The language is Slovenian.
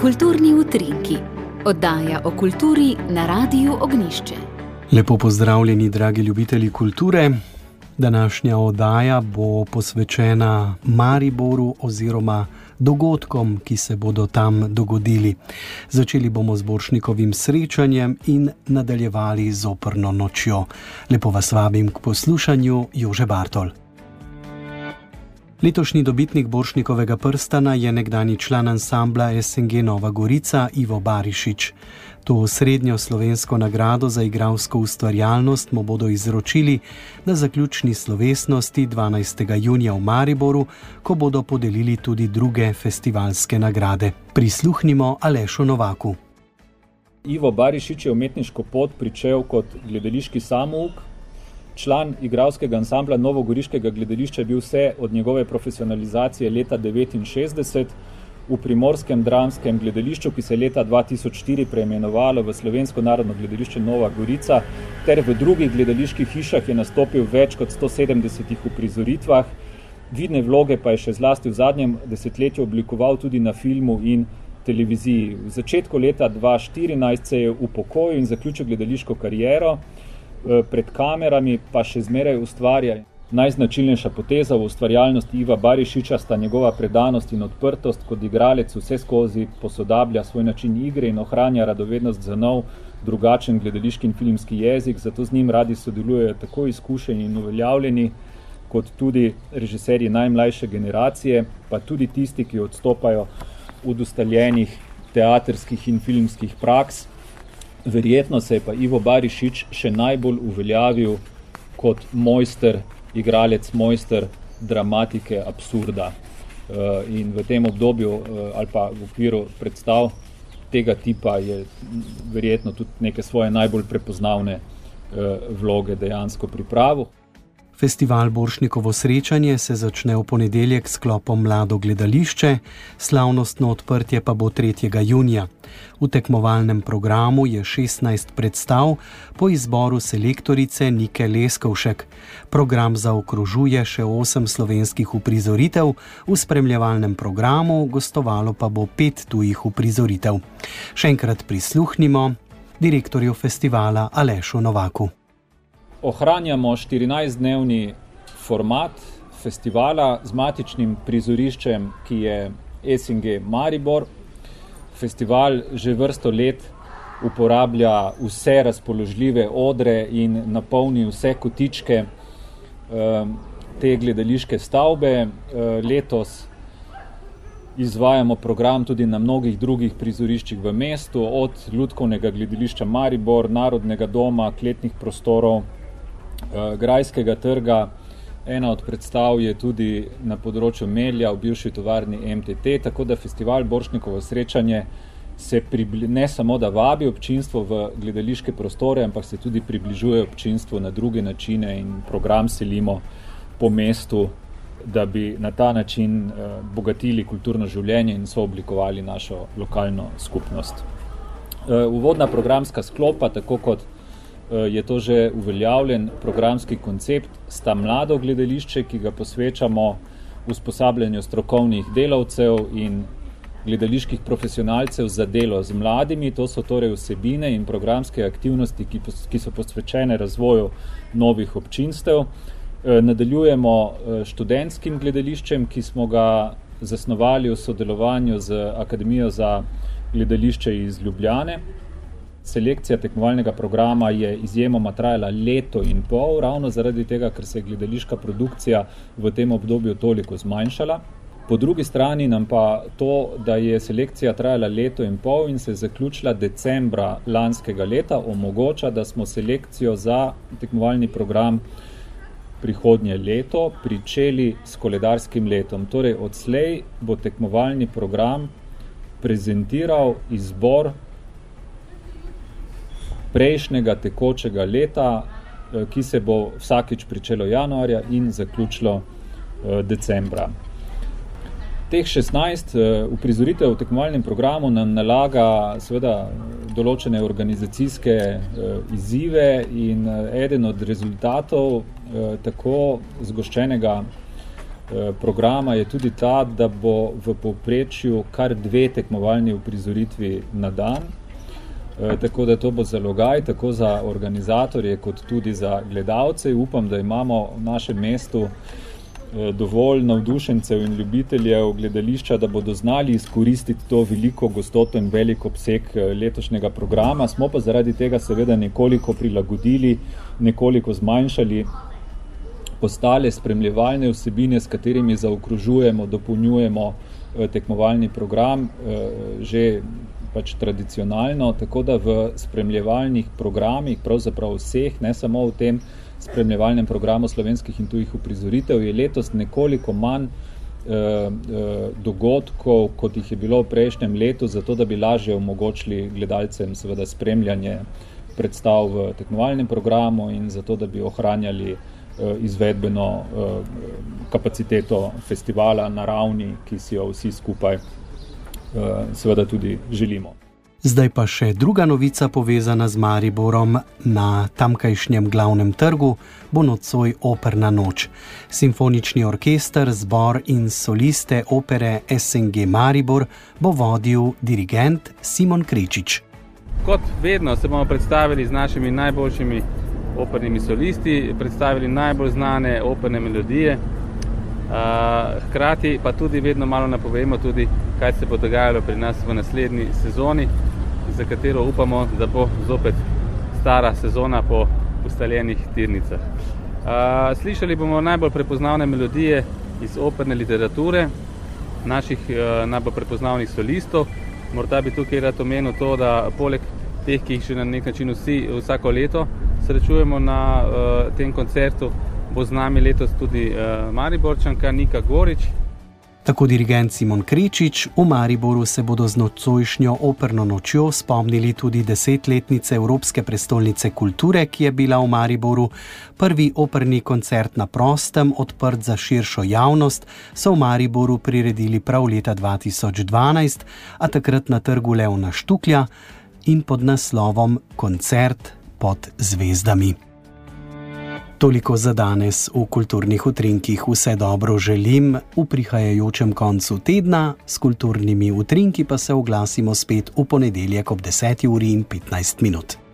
Kulturni utrinki, oddaja o kulturi na Radiu Ognišče. Lepo pozdravljeni, dragi ljubitelji kulture. Današnja oddaja bo posvečena Mariboru oziroma dogodkom, ki se bodo tam dogodili. Začeli bomo z Boršnikovim srečanjem in nadaljevali z oprno nočjo. Lepo vas vabim k poslušanju Jože Bartol. Letošnji dobitnik Boršnikovega prstana je nekdani član ansambla SNG Nova Gorica Ivo Barišič. To srednjo slovensko nagrado za igralsko ustvarjalnost mu bodo izročili na zaključni slovesnosti 12. junija v Mariboru, ko bodo podelili tudi druge festivalske nagrade. Prisluhnimo Alešu Novaku. Ivo Barišič je umetniško pot pričel kot gledališki samouk. Član igralskega ansambla Novogoriškega gledališča je bil vse od njegove profesionalizacije leta 1969 v Primorskem dramskem gledališču, ki se je leta 2004 preimenovalo v Slovensko narodno gledališče Nova Gorica, ter v drugih gledaliških hišah je nastopil več kot 170 uprizoritvah. Vidne vloge pa je še zlasti v zadnjem desetletju oblikoval tudi na filmu in televiziji. V začetku leta 2014 se je upokojil in zaključil gledališko kariero, pred kamerami pa še zmeraj ustvarja. Najznačilnejša poteza v ustvarjalnosti Iva Barišiča sta njegova predanost in odprtost, kot igralec vse skozi posodablja svoj način igre in ohranja radovednost za nov, drugačen gledališki in filmski jezik, zato z njim radi sodelujejo tako izkušeni in uveljavljeni, kot tudi režiserji najmlajše generacije, pa tudi tisti, ki odstopajo od ustaljenih teatrskih in filmskih praks. Verjetno se je pa Ivo Barišič še najbolj uveljavil kot mojster igralec, mojster dramatike, absurda. Eh, in v tem obdobju eh, ali pa v okviru predstav tega tipa je verjetno tudi neke svoje najbolj prepoznavne eh, vloge dejansko pripravil. Festival Boršnikovo srečanje se začne v ponedeljek s klopom Mlado gledališče, slavnostno odprtje pa bo 3. junija. V tekmovalnem programu je 16 predstav po izboru selektorice Nike Leskovšek. Program zaokrožuje še 8 slovenskih uprizoritev, v spremljevalnem programu gostovalo pa bo 5 tujih uprizoritev. Še enkrat prisluhnimo direktorju festivala Alešu Novaku ohranjamo 14-dnevni format festivala z matičnim prizoriščem, ki je SNG Maribor. Festival že vrsto let uporablja vse razpoložljive odre in napolni vse kotičke um, te gledališke stavbe. Uh, letos izvajamo program tudi na mnogih drugih prizoriščih v mestu, od Ljudkovnega gledališča Maribor, Narodnega doma, kletnih prostorov, Grajskega trga. Ena od predstav je tudi na področju Melja v bivši tovarni MTT, tako da festival Boršnikovo srečanje se pribli, ne samo da vabi občinstvo v gledališke prostore, ampak se tudi približuje občinstvu na druge načine in program selimo po mestu, da bi na ta način uh, bogatili kulturno življenje in so oblikovali našo lokalno skupnost. Uh, uvodna programska sklopa, tako kot Eh, je to že uveljavljen programski koncept, sta mlado gledališče, ki ga posvečamo usposabljanju strokovnih delavcev in gledaliških profesionalcev za delo z mladimi. To so torej vsebine in programske aktivnosti, ki, ki so posvečene razvoju novih občinstev. Eh, nadaljujemo eh, študentskim gledališčem, ki smo ga zasnovali v sodelovanju z Akademijo za gledališče iz Ljubljane. Selekcija tekmovalnega programa je izjemoma trajala leto in pol, ravno zaradi tega, ker se je gledališka produkcija v tem obdobju toliko zmanjšala. Po drugi strani nam pa to, da je selekcija trajala leto in pol in se je zaključila decembra lanskega leta, omogoča, da smo selekcijo za tekmovalni program prihodnje leto pričeli s koledarskim letom. Torej, odslej bo tekmovalni program prezentiral izbor prejšnjega tekočega leta, eh, ki se bo vsakič pričelo januarja in zaključilo eh, decembra. Teh 16 eh, uprizoritev v tekmovalnem programu nam nalaga seveda določene organizacijske izzive in eden od rezultatov tako zgoščenega programa je tudi ta, da bo v povprečju kar dve tekmovalni uprizoritvi na dan. Tako da to bo zalogaj, tako za organizatorje, kot tudi za gledalce. Upam, da imamo v našem mestu Eh, dovolj navdušencev in ljubiteljev gledališča, da bodo znali izkoristiti to veliko gostoto in velik obseg eh, letošnjega programa. Smo pa zaradi tega seveda nekoliko prilagodili, nekoliko zmanjšali ostale spremljevalne vsebine, s katerimi zaokružujemo, dopolnjujemo eh, tekmovalni program že pač tradicionalno, tako da v spremljevalnih programih, pravzaprav vseh, ne samo v tem, spremljevalnem programu slovenskih in tujih uprizoritev je letos nekoliko manj eh, eh, dogodkov, kot jih je bilo v prejšnjem letu, zato da bi lažje omogočili gledalcem seveda spremljanje predstav v tekmovalnem programu in zato da bi ohranjali eh, izvedbeno eh, kapaciteto festivala na ravni, ki si jo vsi skupaj seveda tudi želimo. Zdaj pa še druga novica povezana z Mariborom. Na tamkajšnjem glavnem trgu bo nocoj operna noč. Simfonični orkester, zbor in soliste opere SNG Maribor bo vodil dirigent Simon Kričič. Kot vedno se bomo predstavili z našimi najboljšimi opernimi solisti, predstavili najbolj znane operne melodije. Hkrati pa tudi vedno malo napovemo, tudi, kaj se bo dogajalo pri nas v naslednji sezoni za katero upamo, da bo zopet stara sezona po ustaljenih tirnicah. Slišali bomo najbolj prepoznavne melodije iz operne literature, naših najbolj prepoznavnih solistov. Morda bi tukaj rad omenil to, da poleg teh, ki jih še na nek način vsi vsako leto srečujemo na tem koncertu, bo z nami letos tudi Mariborčanka Nika Gorič, Tako dirigent Simon Krečič, v Mariboru se bodo z nocojšnjo operno nočjo spomnili tudi desetletnice Evropske prestolnice kulture, ki je bila v Mariboru. Prvi operni koncert na prostem, odprt za širšo javnost, so v Mariboru priredili prav leta 2012, a takrat na trgu Leona Štuklja in pod naslovom Koncert pod zvezdami. Toliko za danes v kulturnih utrinkih. Vse dobro želim v prihajajočem koncu tedna, s kulturnimi utrinki pa se oglasimo spet v ponedeljek ob 10.15 minut.